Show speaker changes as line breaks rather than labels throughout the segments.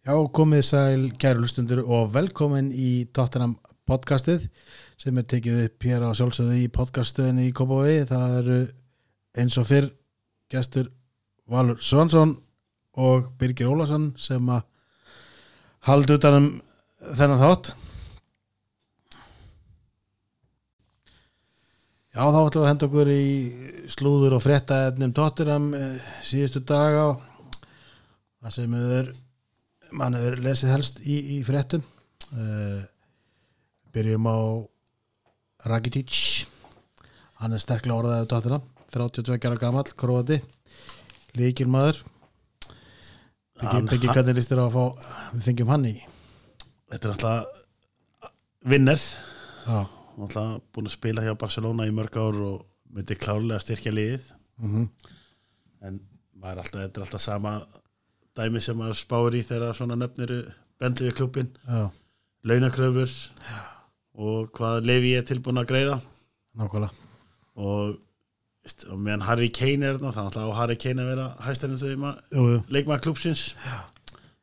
Já, komið sæl kæru lustundur og velkomin í Tottenham podcastið sem er tekið upp hér á sjálfsögðu í podcaststöðinni í Kópavogi. Það eru eins og fyrr gestur Valur Svansson og Birgir Ólason sem að haldi utanum þennan þátt. Já, þá ætlum við að henda okkur í slúður og fréttaefnum Tottenham eh, síðustu daga það sem er mann hefur lesið helst í, í fréttum. Uh, byrjum á Rakitic. Hann er sterklega orðaðið tóttina 32 ára gamall, króati. Líkil maður. Byggir hvernig listir á að fá við fengjum hann í?
Þetta er alltaf vinner alltaf búin að spila hjá Barcelona í mörg ár og myndi klárlega styrkja liðið.
Mm
en maður er alltaf, þetta er alltaf sama dæmi sem maður spáir í þegar svona nöfnir bendli við klubin launakröfur og hvað lefi ég tilbúin að greiða.
Nákvæmlega.
Og, og meðan Harry Kane er þarna, þannig að á Harry Kane að vera
jú, jú,
leikmaður klubsins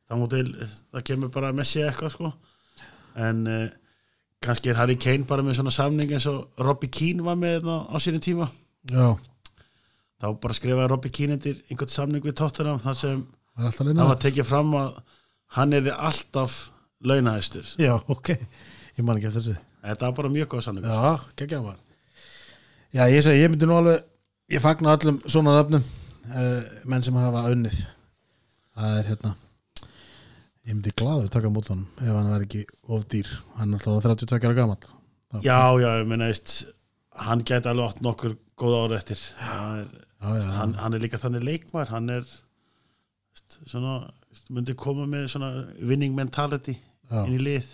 þá kemur bara Messi eitthvað sko. En uh, kannski er Harry Kane bara með svona samning eins og Robbie Keane var með þarna á sínum tíma.
Já,
þá bara skrifaði Robbie Keane undir einhvern samning við Tottenham þar sem
alltaf
það var tekið fram að hann er alltaf launahæstur.
Já, ok, ég man ekki eftir þessu.
Þetta var bara mjög góð samning
Já, geggja maður. Já, ég segi, ég myndi nú alveg ég fagna öllum svona nöfnum uh, menn sem hafa unnið. Það er hérna ég myndi glaður taka mútt honum ef hann verði ekki of dýr. Hann er alltaf 32 ára gamall. Þá-
já, já, ég meina veist, hann gæti alveg átt nokkur góða ára eftir. Er,
já, já,
hann, hann er líka þannig leikmaður hann er veist, svona, myndi koma með svona winning mentality
já,
inn í lið.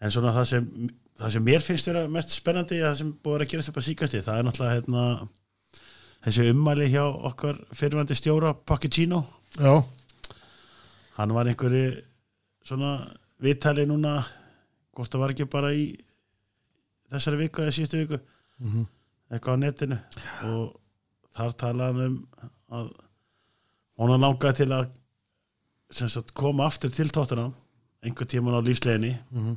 En svona það sem það sem mér finnst vera mest spennandi það sem búið að gerast upp að síkast það er náttúrulega hérna, þessi ummæli hjá okkar fyrirvændi stjóra Pochettino.
Já,
hann var einhverju svona viðtali núna hvort það var ekki bara í þessari viku eða síðustu viku.
Mhm,
eitthvað á netinu. Og þar talaði hann um að hún langaði til að sagt, koma aftur til tóttina einhver tíman á lífsleginni
mhm.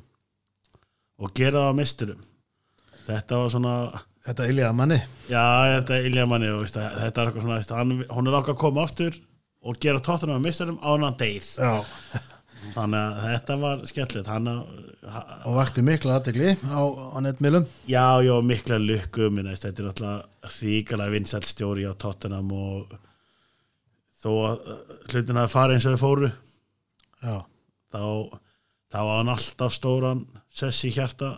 og gera það á misturum þetta var svona
þetta iljaða manni.
Já, þetta er ilja manni og veist, þetta er eitthvað svona, hann, hún er langar að koma aftur og gera tóttina á misturum á hann
já,
þannig að þetta var skemmtilegt. Hann
og vakti mikla aðtegli á, á netmilum
Já, já, mikla lukku þetta er náttúrulega ríkala vinsælt stjóri á Tottenham og þó að hlutin að fara eins og þau fóru
já,
þá, þá var hann alltaf stóran sess í hjarta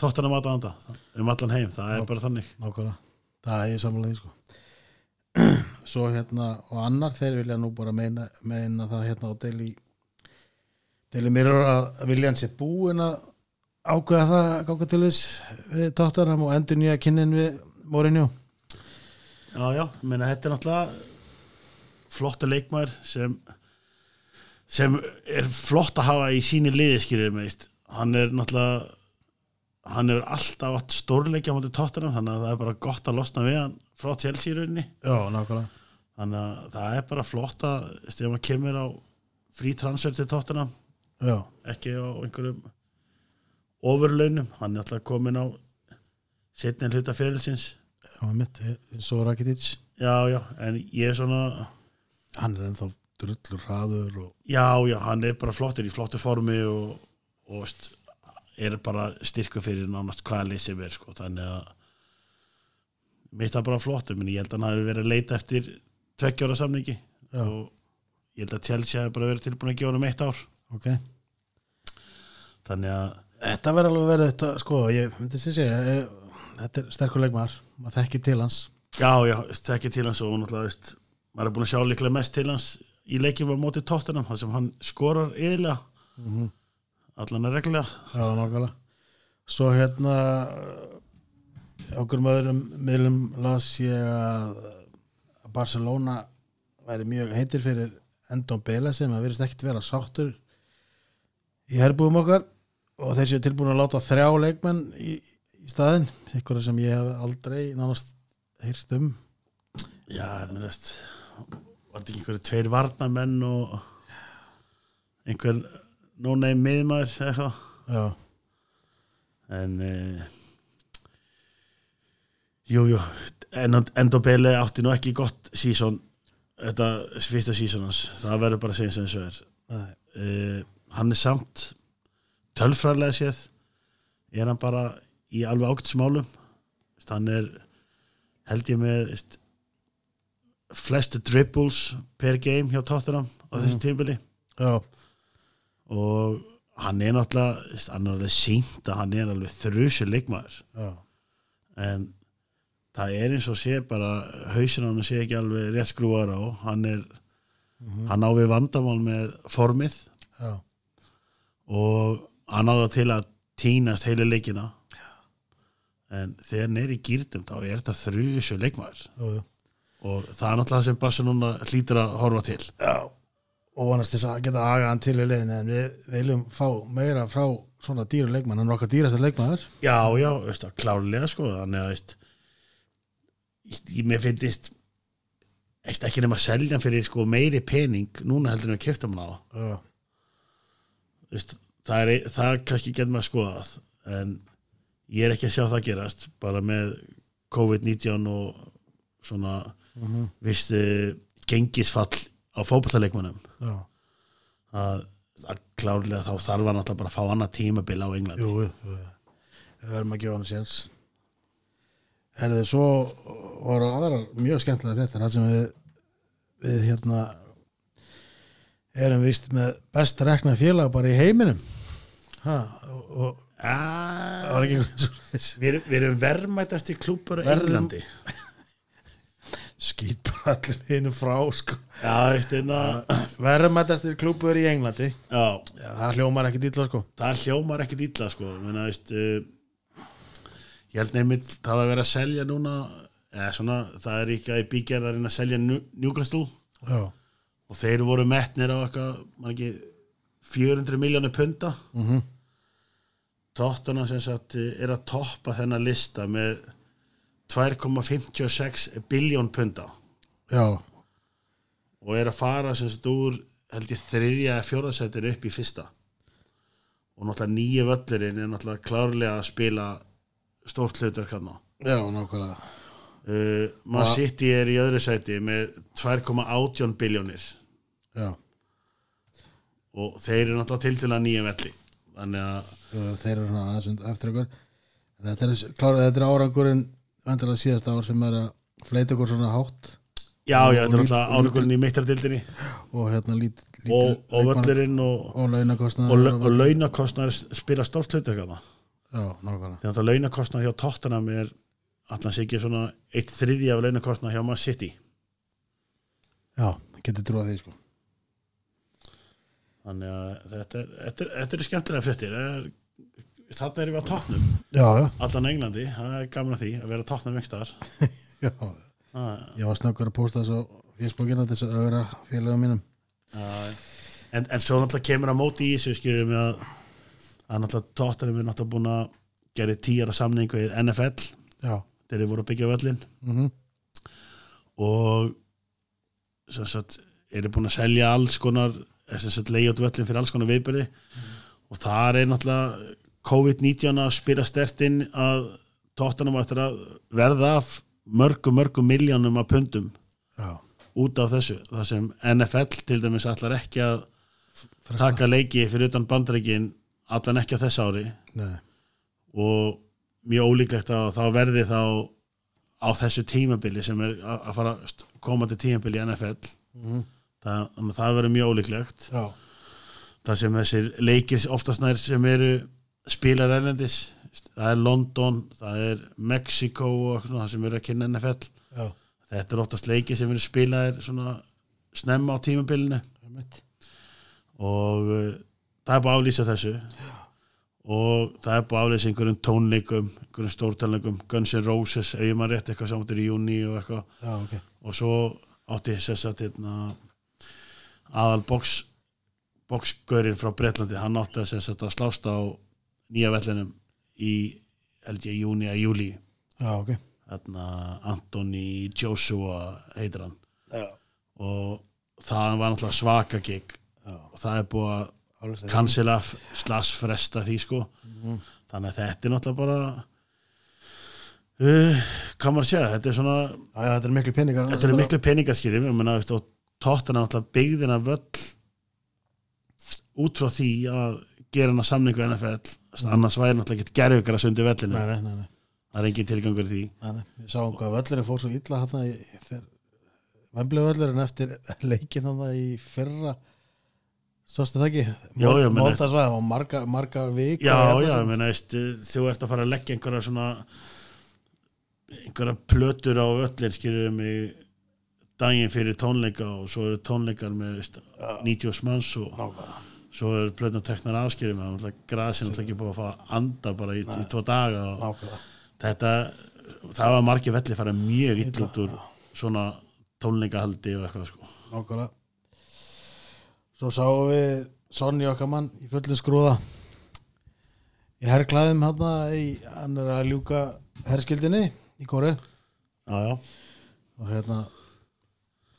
Tottenham aðdanda um allan heim, það er
Já.
bara þannig.
nákvæmlega. Það er því sko. Svo hérna og annar þeir vilja nú bara meina, meina það hérna á deili deili mér að viljan sé búin að ákveða það að ganga til þess við tóttanam og endur nýja kynnin við Mourinho.
Já, já, minna þetta er náttúrulega flottu leikmaður sem sem er flott að hafa í síni liðiskýrið meist hann er náttúrulega hann hefur alltaf átt stórleikja á móti Tottenham þannig að það er bara gott að losna við hann frá Chelsea í rauninni.
Já, nákvæmlega.
Þannig að það er bara flott að þegar maður kemur á frí transfer til
já,
ekki á einhverjum ofurlaunum, hann er alltaf komin á setni hluta fyrirlisins
já, mitt svo Rakitic,
já, já, en ég er svona
hann er ennþá drullur hraður og
já, já, hann er bara flottur í flottu formi og, og veist, er bara styrku fyrir nánast hvaða lið sem er sko, þannig að mitt er bara flottur, menn ég held að hann hafi verið að leita eftir tveggjóra samningi
já,
og ég held að Chelsea hafi bara verið tilbúin að gefa hann um eitt ár.
Ok.
Þannig að
Þetta verður alveg verið þetta, sko, ég myndi sem segja, ég, þetta er sterkur leikmaður, maður þekki til hans.
Já, já, það ekki til hans og náttúrulega, veist, maður er búin að sjá líklega mest til hans í leikjum á móti tóttunum, þar sem hann skorar yðurlega,
Mm
allan er reglulega.
Svo hérna, okkur með öðrum miðlum las ég að Barcelona væri mjög heitir fyrir Endon Bela sem að verðist ekkit vera sáttur í herbúðum okkar. Og þeir séu tilbúin að láta þrjá leikmenn í, í staðinn, einhverja sem ég hef aldrei nánast hýrst um.
Já, mér veist, var þetta ekki einhverju tveir varnamenn og einhver no-name miðmaður eða eitthvað?
Já,
en uh, jú, jú Endobele átti nú ekki gott sísón þetta fyrsta sísón hans. Það verður bara að segja sem þessu er. Uh, hann er samt tölfræðlega séð er hann bara í alveg ágætt smálum hann er held ég með veist, flest dribbles per game hjá Tottenham á þessu tímbili
já,
og hann er náttúrulega hann er alveg sínt að hann er alveg þrjusu leikmaður.
Já,
en það er eins og sé bara hausin hann sé ekki alveg rétt skrúar á. Hann er hann á við vandamál með formið.
Já,
og hann á það til að týnast heilu leikina. En þegar hann er í gýrdum þá er þetta þrjusu leikmaður.
Já, já.
Og það er náttúrulega sem Barcelona hlýtur að horfa til.
Já. og vonast þess að geta aga hann til í leiðin en við viljum fá meira frá svona dýru leikmann, er okkar dýrasta leikmaður.
Já, já, veist það, klárlega sko þannig að veist ég, mér finnist ekki nema að selja hann fyrir sko meiri pening núna heldur en að kipta hann á. Veist, það, er, það kannski getur maður skoðað en ég er ekki að sjá það gerast bara með COVID-19 og svona
mhm,
vist gengisfall á fótballaleikmannum
já,
að, að klárlega þá þarf hann alltaf bara að fá annað tímabil á Englandi
jú, við verðum að gefa hann séns. En þið svo voru aðrar mjög skemmtilega fréttir. Þar sem við við hérna erum vist með best rekna félag bara í heiminum. Ha, og, og það
ah, við, erum, við erum verðmætast í á
Verðum-
Englandi
skýt bara allir hinu frá sko.
einna
verðmættastir klúpur í Englandi.
Já,
Já, það hljómar ekki dýtla sko.
Það hljómar ekkit illa sko. Menna, veist, uh, ég held nefnitt það var verið að selja núna eða svona, það er ekki að í bígerðarinn að selja Newcastle. Og þeir voru metnir á ekki, 400 miljónu punta.
Mhm,
Tottuna sem sagt eh, er að toppa þennan lista með 2,56 biljón punta
já,
og er að fara sem sagt úr held ég þriðja eða fjórðasættir upp í fyrsta. Og náttúrulega nýja völlurinn er náttúrulega klárlega að spila stórt hlutverk hann
já, nákvæmlega.
Uh, Man
Ja.
City er í öðru sæti með 2,18 biljónir
já,
og þeir eru náttúrulega til til að nýja velli. Þannig að
þeir eru svona aðeins und- eftir ykkur þetta er, er árangurinn vandilega síðasta ár sem er að fleita ykkur svona hátt
já, já, þetta er náttúrulega ánugurinn í mittardildinni
og hérna lít, lít
og, og völlurinn og,
og launakostnaður
og, og launakostnar spila stórt hlutverk hann
já, nákvæmlega.
Þegar þetta launakostnar hjá Tottenham er allan sé ekki svona eitt þriðja af launakostnar hjá Man City.
Já, getur trúið því sko.
Þannig að þetta er, þetta er, þetta er skemmtilega fréttir þarna erum við
já, já,
allan Englandi, það er gaman að því að vera Tottenham ekstar
já. Ég var snöggur að posta þessu á Facebookina til þess að ögra félagum mínum
en, en svo náttúrulega kemur að móti í þessu skýrjum við að að náttúrulega Tottenham er náttúrulega búin að gera tíara samningu við NFL
já,
þeir voru að byggja völlin
mhm,
og sem sagt eru búin að selja alls konar leiði út völlin fyrir alls konar viðbyrði og þar er náttúrulega COVID-19 að spila stert inn að tóttanum eftir að verða af mörgum, mörgum miljónum af pundum
já.
út af þessu það sem NFL til dæmis allar ekki að
Fresta.
taka leiki fyrir utan bandaríkin allan ekki á þess ári.
Nei,
og mjög ólíklegt að þá verði þá á þessu tímabili sem er að að fara að koma til tímabili í NFL
mhm,
það, að það verður mjög ólíklegt.
Já,
það sem þessir leikir oftast nær sem eru spilar erlendis það er London, það er Mexico og svona, það sem eru að kynna NFL
já,
þetta er oftast leikir sem eru spilaðir svona snemma á tímabilinu. Og uh, það er búið að aflýsa þessu. Og það er búið að aflýsa einhverjum tónleikum einhverjum stórtónleikum, Guns N' Roses maður rétt eitthvað saman til í júni og eitthvað.
Já, ok.
Og svo átti þess að hérna, aðal box boxgörinn frá Bretlandi hann átti að, að slást á nýja vellinum í held ég júni að júli
já, ok.
Hérna, Anthony Joshua heitir hann.
Já,
og það var náttúrulega svaka gig.
Já,
og það er búið að cancela slash fresta því sko.
Mhm.
þannig að þetta er náttúrulega bara uh, hvað maður að segja? Þetta er svona,
já, þetta er miklu peningar.
Þetta er miklu veist, og tóttina náttúrulega byggðina völl út frá því að gera hana samningu NFL annars væri náttúrulega ekki gerðugar að sundi vellinu.
Nei, nei, nei,
það er engin tilgangur í því.
Við sáum hvað völlurinn fór svo illa völlurinn eftir leikin hann í fyrra. Sástu það ekki? Máltarsvæði og margar, margar vik
já, já, ég meina, veist, þú ert að fara að leggja einhverja svona einhverja plötur á völlin skilur mig daginn fyrir tónleika og svo eru tónleikar með veist, 90 manns og
Nákvæmlega
svo er plötun teknar afskýri með grasin alltaf ekki búið að fá að anda bara í, í tvo daga þetta það var margir velli fara mjög
Illa,
út úr svona tónleikahaldi og eitthvað sko.
Nákvæmlega. Svo sáum við Sonny okkar mann í fullin skrúða. Í herrklæðum hann hann er að ljúka herrskildinni í kóru og hérna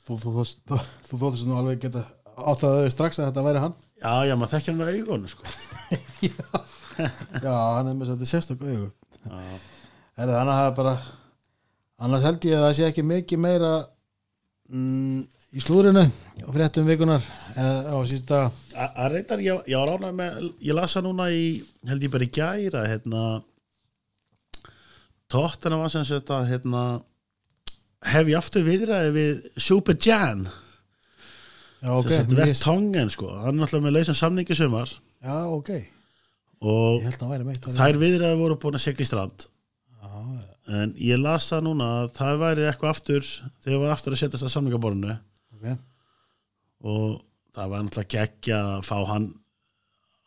þú þóttist nú alveg geta áttaðu strax að þetta væri hann?
Já, já, maður þekkir hann á augunum sko.
Já, hann er með þetta sérstök augu.
Já,
það hann að það er bara annars held ég að það sé ekki mikið meira mm, í slúrinu og fréttum vikunar eða á sísta
að reyndar, ég, ég ánægð með ég lasa núna í, held ég bara í gæra hérna tóttina var sem sagt að hérna hef ég aftur viðræði við Super Jan.
já,
okay,
mér
Vert
líst-
Tongen sko, hann er alltaf með lausan samningi sumar.
Já, ok,
og þær viðræði voru búin að segla í strand.
Já,
en ég las það núna að það væri eitthvað aftur þegar var aftur að setjast að samningaborinu
ok,
og það var náttúrulega geggja að fá hann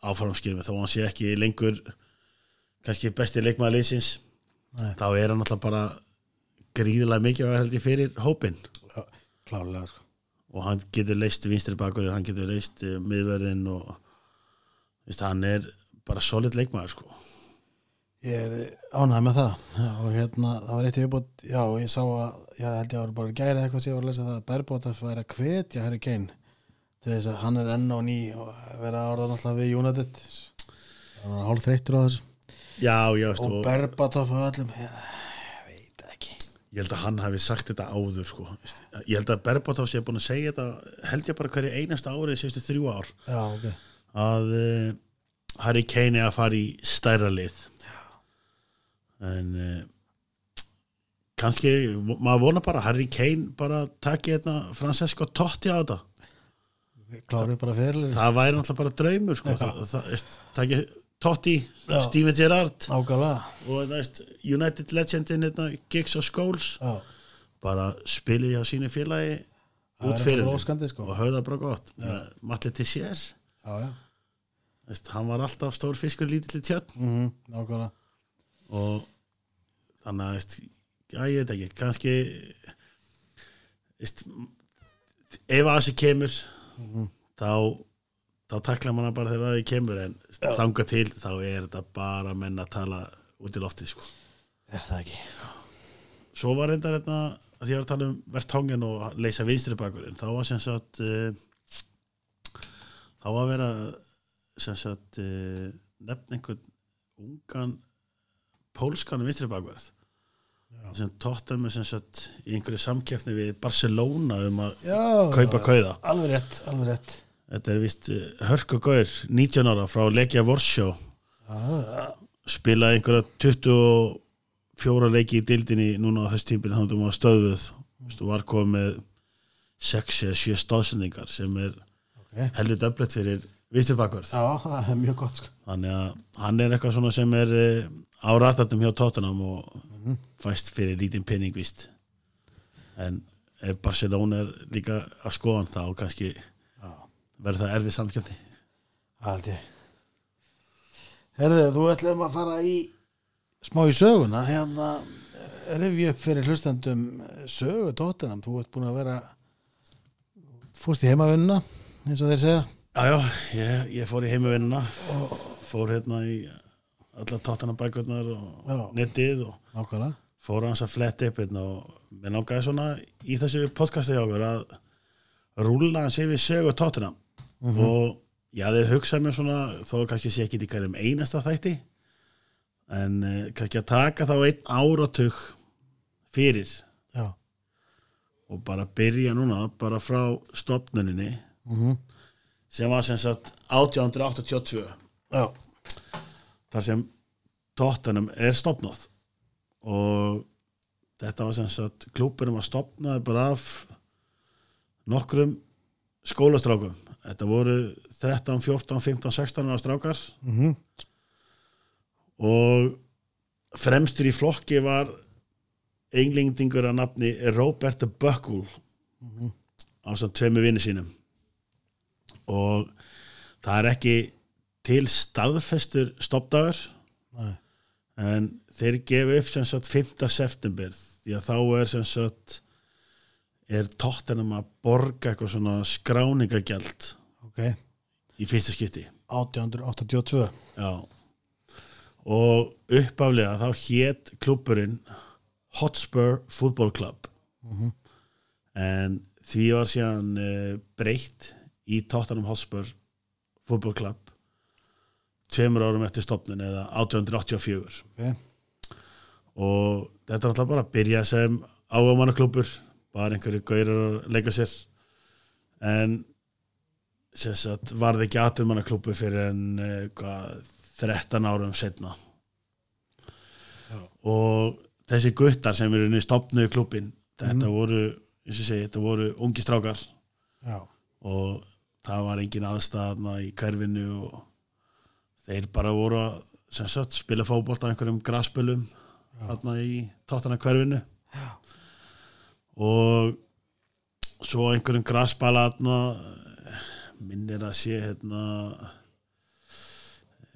áframskilmi þó hann sé ekki lengur kannski besti leikmaður liðsins.
Nei.
þá er hann náttúrulega bara gríðilega mikið að held ég fyrir hópin
já, klárlega sko.
Og hann getur leist vinstri bakur hann getur leist uh, miðverðin og veist, hann er bara solid leikmaður sko.
Ég er ánægð með það. Og hérna, það var eitt í uppbútt já, og ég sá að, já, held ég að var bara gæri eitthvað sem ég var að lesa það að Berbóta væri að hvetja Harry Kane þess að hann er enn á ný og vera að orða náttúrulega við United. Hann var hálf þreyttur á þessu.
Já, já,
og Berbatov og ég það ekki
ég held að hann hafi sagt þetta áður sko. Ég held að Berbatov sé búin að segja þetta held ég bara hverju einasta ári síðustu þrjú ár.
Já, ok,
að uh, Harry Kane er að fara í stærra lið. En uh, kannski maður vona bara Harry Kane bara taki þetta Francesco Totti á þetta.
Fyrir
það væri náttúrulega bara draumur sko.
Já.
það, það, veist, taki Totti,
Já.
Steven Gerrard. Og veist, United Legendin hérna, Giggs og Scholes.
Já,
bara spili hjá sínu félagi út fyrir
sko.
og höfða bara gott.
Já.
Veist, hann var alltaf stór fiskur lítill í tjörn.
Mm nákvæmlega.
Og þannig að já, ég veit ekki, kannski veist, ef að þessi kemur þá þá takla manna bara þegar að þið kemur en þanga til þá er þetta bara menn að tala út í loftið sko.
er það ekki?
Svo var reyndar þetta að því að tala um verðtongin og leysa vinstri bakur en þá var sem sagt uh, þá var að vera sem sagt uh, nefn einhvern ungan pólskan vinstri bakverð sem tóttar með sem sagt í einhverju samkeppni við Barcelona um að
já,
kaupa kauða.
Alveg rétt, alveg rétt
þetta er vist Hörku Gaur 19 ára frá Legia Vorsjó
já,
spilaði einhverja 24 leiki í dildinni núna á þess tímpil þannig að hún var stöðuð og var komið með 6 eða 7 stóðsendingar sem er
ok.
heldur döflett fyrir visturbakvörð
það sko.
Þannig að hann er eitthvað svona sem er eh, á ratatum hjá Tottenham og fæst fyrir lítinn penning vist en ef Barcelona er líka að skoðan þá kannski verður það erfið
held ég. Herðu, þú ætlum að fara í smá í söguna. Hérna rifja upp fyrir hlustendum sögu tóttinam, þú ert búin að vera fúst í heimavinnuna eins og þeir segja.
Jájá, ég, ég fór í heimavinnuna. Fór hérna í alla Tottenham bækurnar og
Já.
netið og
nákvæmlega.
fór hans að fletta upp hérna og mér langaði svona í þessu podcasti hjá okkur að rúla hans yfir sögu Tottenham og já þeir hugsa mér svona þó kannski sé ekki í hverjum einasta þætti en uh, kannski að taka þá einn áratug fyrir
já,
og bara byrja núna bara frá stopnuninni
mhm,
sem var sem sagt 1882
já,
þar sem Tottenham er stopnað og þetta var sem sagt klúburum að stopnaði bara af nokkrum skólastrákum þetta voru 13, 14, 15, 16 ára strákar.
Mhm,
og fremstur í flokki var englendingur að nafni Robert Buckle. Á svo tveimu vinni sínum. Og það er ekki til staðfestur stoppdagur
nei,
en þeir gefa upp sem sagt 5. september því að þá er sem sagt er tóttinum að borga eitthvað svona skráningagjald
ok,
í fyrsta skipti.
1882
Já. Og uppaflega þá hét klubburinn Hotspur Football Club.
Mhm.
en því var síðan uh, breytt í Tottenham Hotspur Football Club tveimur árum eftir stopnin eða 1884
ok,
og þetta er alltaf bara að byrja sem ágamannaklubur bara einhverju gaurar að leika sér. En sagt varði ekki aturmannaklubur fyrir en eh, hvað, 13 árum setna
Já.
og þessi guttar sem eru þetta voru, eins og ég segi, þetta voru ungi strákar.
Já,
og það var engin aðstæðna í hverfinu og þeir bara voru að sagt, spila fótbolt á einhverjum graspölum í tóttana hverfinu
Já.
Og svo einhverjum graspala minnir að sé hérna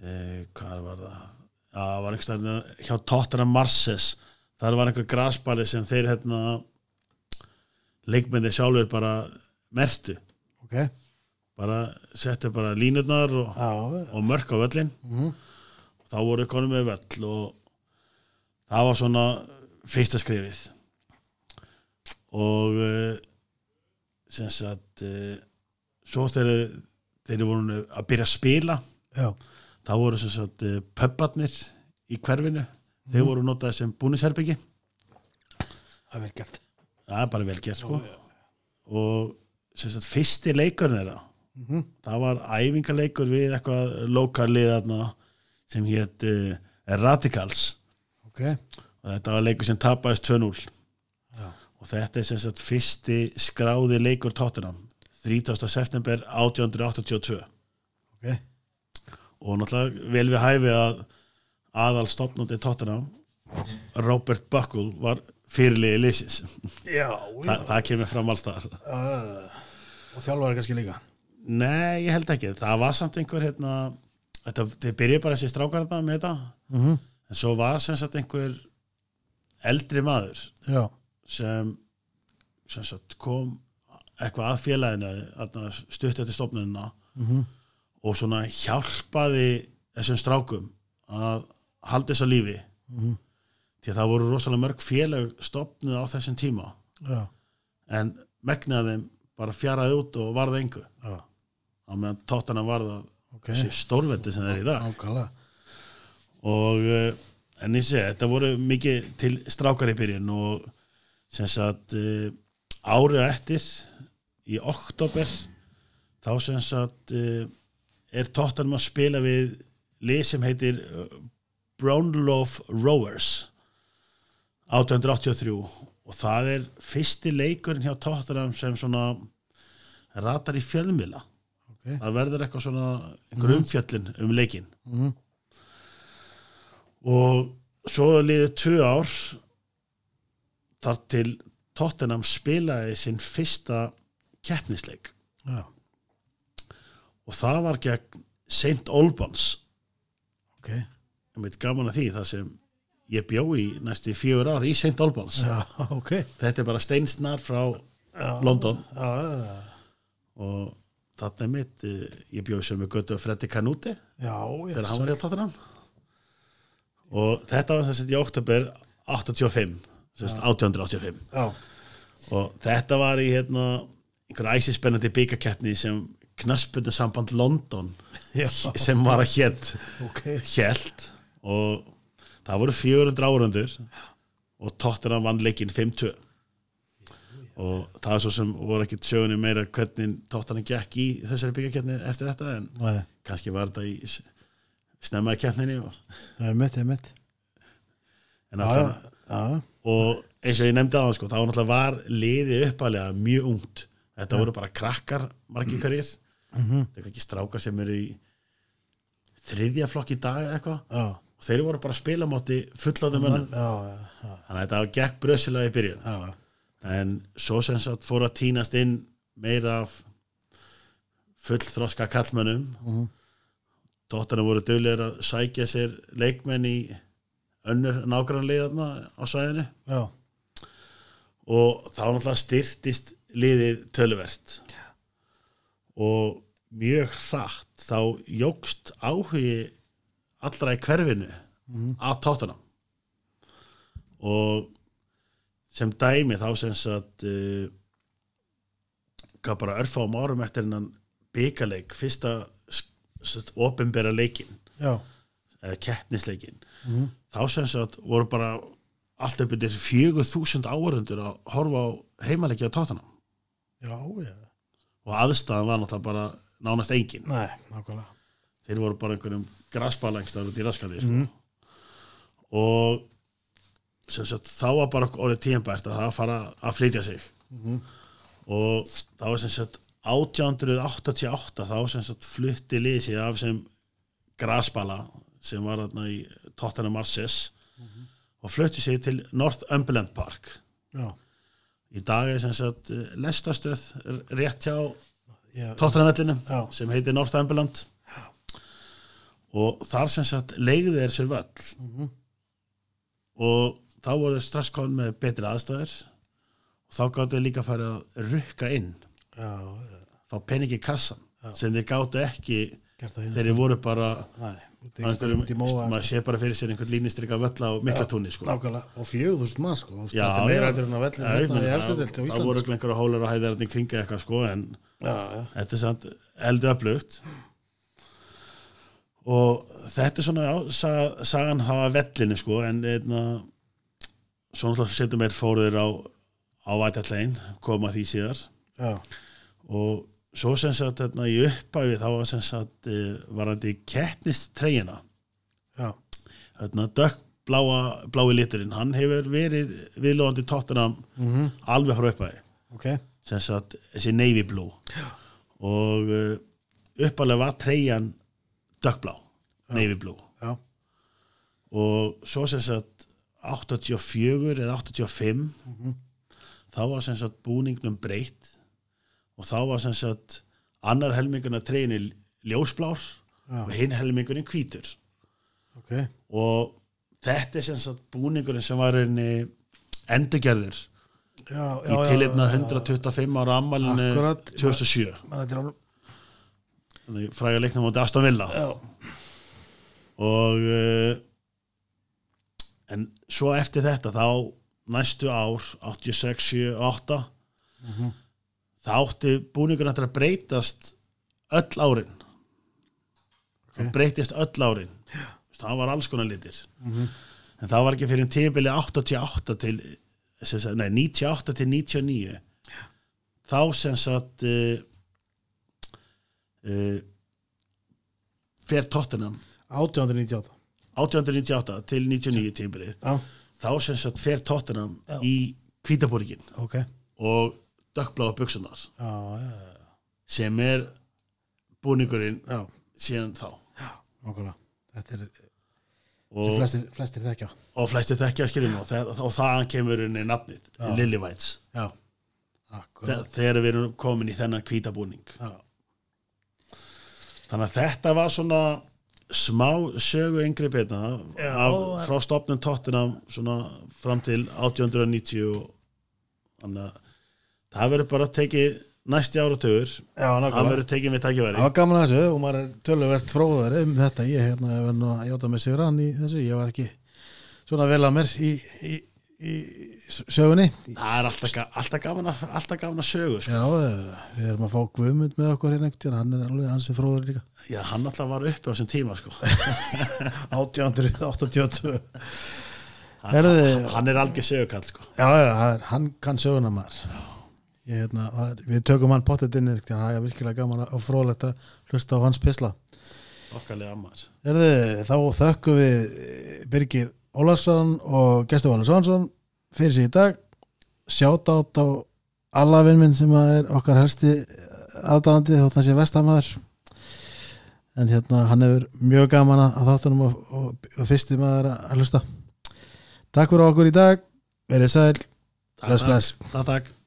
e, hvað var það? Já, það var einhverjum hjá tóttana Marses þar var einhver graspali sem þeir hérna leikmyndi sjálfur bara mertu
ok.
Bara settu bara línurnar og,
já,
og mörk á völlin
mhm,
þá voru konum með völl og það var svona fyrsta skrifið og uh, sem sagt uh, svo þegar þeir voru að byrja að spila
já,
þá voru sem sagt uh, pubbarnir í hverfinu. Þeir voru notaði sem búnisherbyggi
það er vel gert.
Það er bara vel gert sko. Og sem sagt fyrsti leikurinn þeirra
mhm,
það var æfingarleikur við eitthvað lokalið sem hétt uh, Radicals.
Ok,
og þetta var leikur sem tapaðist 2-0
já,
og þetta er sem sagt fyrsti skráði leikur Tottenham 30. september 1882
ok.
Og náttúrulega vel við hæfi að aðal stopnandi Tottenham Robert Buckle var fyrirliði liðsins.
Já,
Þa, það kemur fram alls þar
uh, og þjálfari kannski líka?
Nei, ég held ekki, það var samt einhver hérna, þetta, þeir byrjuði bara þessi strákar þetta með þetta.
Mhm,
en svo var sem sagt einhver eldri maður.
Já,
sem, sem sagt, kom eitthvað að félaginu stutt eftir stofnunina
mhm,
og svona hjálpaði þessum strákum að halda þess að lífi.
Mhm,
því að það voru rosalega mörg félag stofnuð á þessum tíma.
Já,
en megnaði bara fjaraði út og varði engu.
Já,
á meðan tóttana varða
ok.
þessi stórvendi sem það er í dag.
Ákala
og uh, en ég segi, þetta voru mikið til strákar í byrjun og sem sagt uh, árið eftir í oktober þá sem sagt uh, er tóttanum að spila við lið sem heitir uh, Brownlow Rowers 1883 og það er fyrsti leikurinn hjá tóttanum sem svona ratar í fjölmila
ok,
það verður eitthvað svona einhver umfjöllin um leikinn.
Mhm,
og svo liðið tvö ár þar til Tottenham spilaði sinn fyrsta keppnisleik.
Já,
og það var gegn St. Albans.
Ok.
Ég veit gaman að því það sem ég bjó í næstu fjögur ár í St. Albans.
Já, ok.
Þetta er bara steinsnar frá
já,
London. Og þarna er mitt eh, ég bjó sem við göttu Freddy Canuti
já, já
þegar hann var í Tottenham. Og þetta var sem sagt í oktober 85 sem sagt 1885
já,
og þetta var í hérna einhver æsispennandi byggakeppni sem knaspinu samband London
Já,
sem var að hétt
ok.
hélt. Og það voru 400 árundur og Tottenham vann leikinn 5-2 og það er svo sem voru ekkit sjögunni meira hvernig Tottenham gekk í þessari byggjarkeppni eftir þetta en
Nei,
kannski var þetta í snemmaði keppninni og,
það er mitt, það er mitt
en alltaf, og eins og ég nefndi á það sko, þá náttúrulega var liðið uppalega mjög ungt. Þetta voru bara krakkar margir hverjir.
Mhm.
þetta er ekki strákar sem eru í þriðja flokk í dag eitthvað.
Já,
og þeir voru bara að spila
já, já, já,
þannig að þetta gekk bröðsilega í byrjun. En svo sem sagt fór að tínast inn meira af fullþroska kallmönnum
Mhm.
Dóttarna voru döglegir að sækja sér leikmenn í önnur nágrannliðarna á svæðinu.
Já.
og þá náttúrulega styrtist liðið töluvert. Og mjög hratt þá jógst áhugi allra í hverfinu að tóttuna og sem dæmi þá sem sagt uh, gaf bara örfáum árum eftir hennan byggarleik fyrsta ofinbera leikin
já.
Keppnisleikin
Mhm.
þá sem sagt voru bara allt upp yfir fjögur þúsund áhörundur að horfa á heimaleiki á tóttanam
já, já.
og aðstæðan var náttúrulega bara nánast engin
Nei, nákvæmlega
þeir voru bara einhverjum grasbalangstar út í raskandi sko. og sem sagt þá var bara orðið tíðanbært að það fara að flytja sig og það var sem sagt 1888 þá sem sagt flutti liðið sig af sem grasbala sem var þarna í Tottenham Marses og flutti sig til Northumberland Park.
Já,
í dag er sem sagt eh, lestastöð rétt hjá
já,
Tottenham-vellinum
Já.
sem heitir Northumberland og þar sem sagt leigði er sér völl.
Mhm.
og þá voru strax komin með betri aðstæður. Og þá gáttu líka að fara að rukka inn.
Já, já.
fá peningi kassan sem þeir gáttu ekki
það
þeir voru bara
Nei, móa.
maður sé bara fyrir sér einhvern línistrika völl á miklatúni sko.
Og þúsund mann sko.
Já,
Þetta er meira heldur en að hérna á
það voru
Ísland
einhverja hólar og hæðarinn í kringa eitthvað sko en
Já, já,
þetta er samt eldu öflugt. Og þetta er svona já, saga, sagan hafa vellinu sko en einna, svo náttúrulega setjum við fóruður á á vætallegin, koma því síðar.
Já,
og svo sem sagt hérna, í uppæfi þá var sem sagt eh, varandi keppnist treyjuna
já,
hérna, dökk bláa, blái liturinn hann hefur verið viðlóðandi tóttunum
mhm,
alveg frá uppæfi
ok.
Sem sagt þessi navy blue. Og uh, uppalega var treyjan dökkblá, navy blue.
Já,
og svo sem sagt 84 eða 85 þá var sem sagt búningnum breytt og þá var sem sagt annar helmingurinn að treyjunni ljósblár
Já.
og hinn helmingurinn hvítur.
Ok.
Og þetta er sem sagt búningurinn sem var henni endurgerður
Já,
í tilefna 125 ára ammalinu
Akkurat.
2007
Man, þetta er alveg
Þannig fræga leiknum á Aston Villa.
Já,
og uh, en svo eftir þetta þá næstu ár 86, 7, 8 þá átti búningur eftir að breytast öll árin. Það breytist öll árin. Það var alls konar litir. En það var ekki fyrir tímabili 88 til nei, 98 til 99 þá sem sagt uh, uh, fer Tottenham.
1898
1898 til 99 tímbilið
Já,
þá sem sagt fer Tottenham í Kvítaborgin
ok.
Og dökkbláða buksunar
Já, já, já,
sem er búningurinn síðan þá.
Nákvæmlega. Þetta er
og,
flestir, flestir þekkja.
Og flesti þekkja skiljum og, það, og það kemur inn í nafnið Lillivæts
Já, akkurat.
þegar við erum komin í þennan kvítabúning
Já,
þannig að þetta var svona smá sögu yngri beina
en-
frá stopnum svona fram til 1890 og þannig að það verður bara tekið næsti áratögur
já
það verður tekið með
Það
takkifæri
var gaman að þessu og maður er töluvert fróðar um þetta, ég hérna verð nú að játa mig sigur hann í þessu, ég var ekki svona vel að mér í, í, í sögunni.
Það er alltaf, alltaf gaman að, alltaf gaman að sögu sko.
Já, eh, við erum að fá Guðmund með okkur hérna tíðan, hann er alveg ansið fróður líka.
Já, hann alltaf var uppi á þessum tíma sko.
1882
hann,
Herðu-
hann er algjör sögukall sko.
Já, já, það er, hann kann söguna maður Ég, hérna, er, Við tökum hann pottet inn einhvern tíðan, það er virkilega gaman að- og fróðlegt að hlusta á hans pisla
okkarlega maður.
Herðu, þá þökkum við eh, Birgir Ólarsson og Gestur Valur Svansson fyrir sig í dag. Sjátt át á alla vinn minn sem að er okkar helsti aðdáðandi þótt hann sé vestamæður en hérna hann hefur mjög gaman að þáttunum og, og, og fyrsti maður að hlusta. Takk fyrir okkur í dag. Verið sæl, bless bless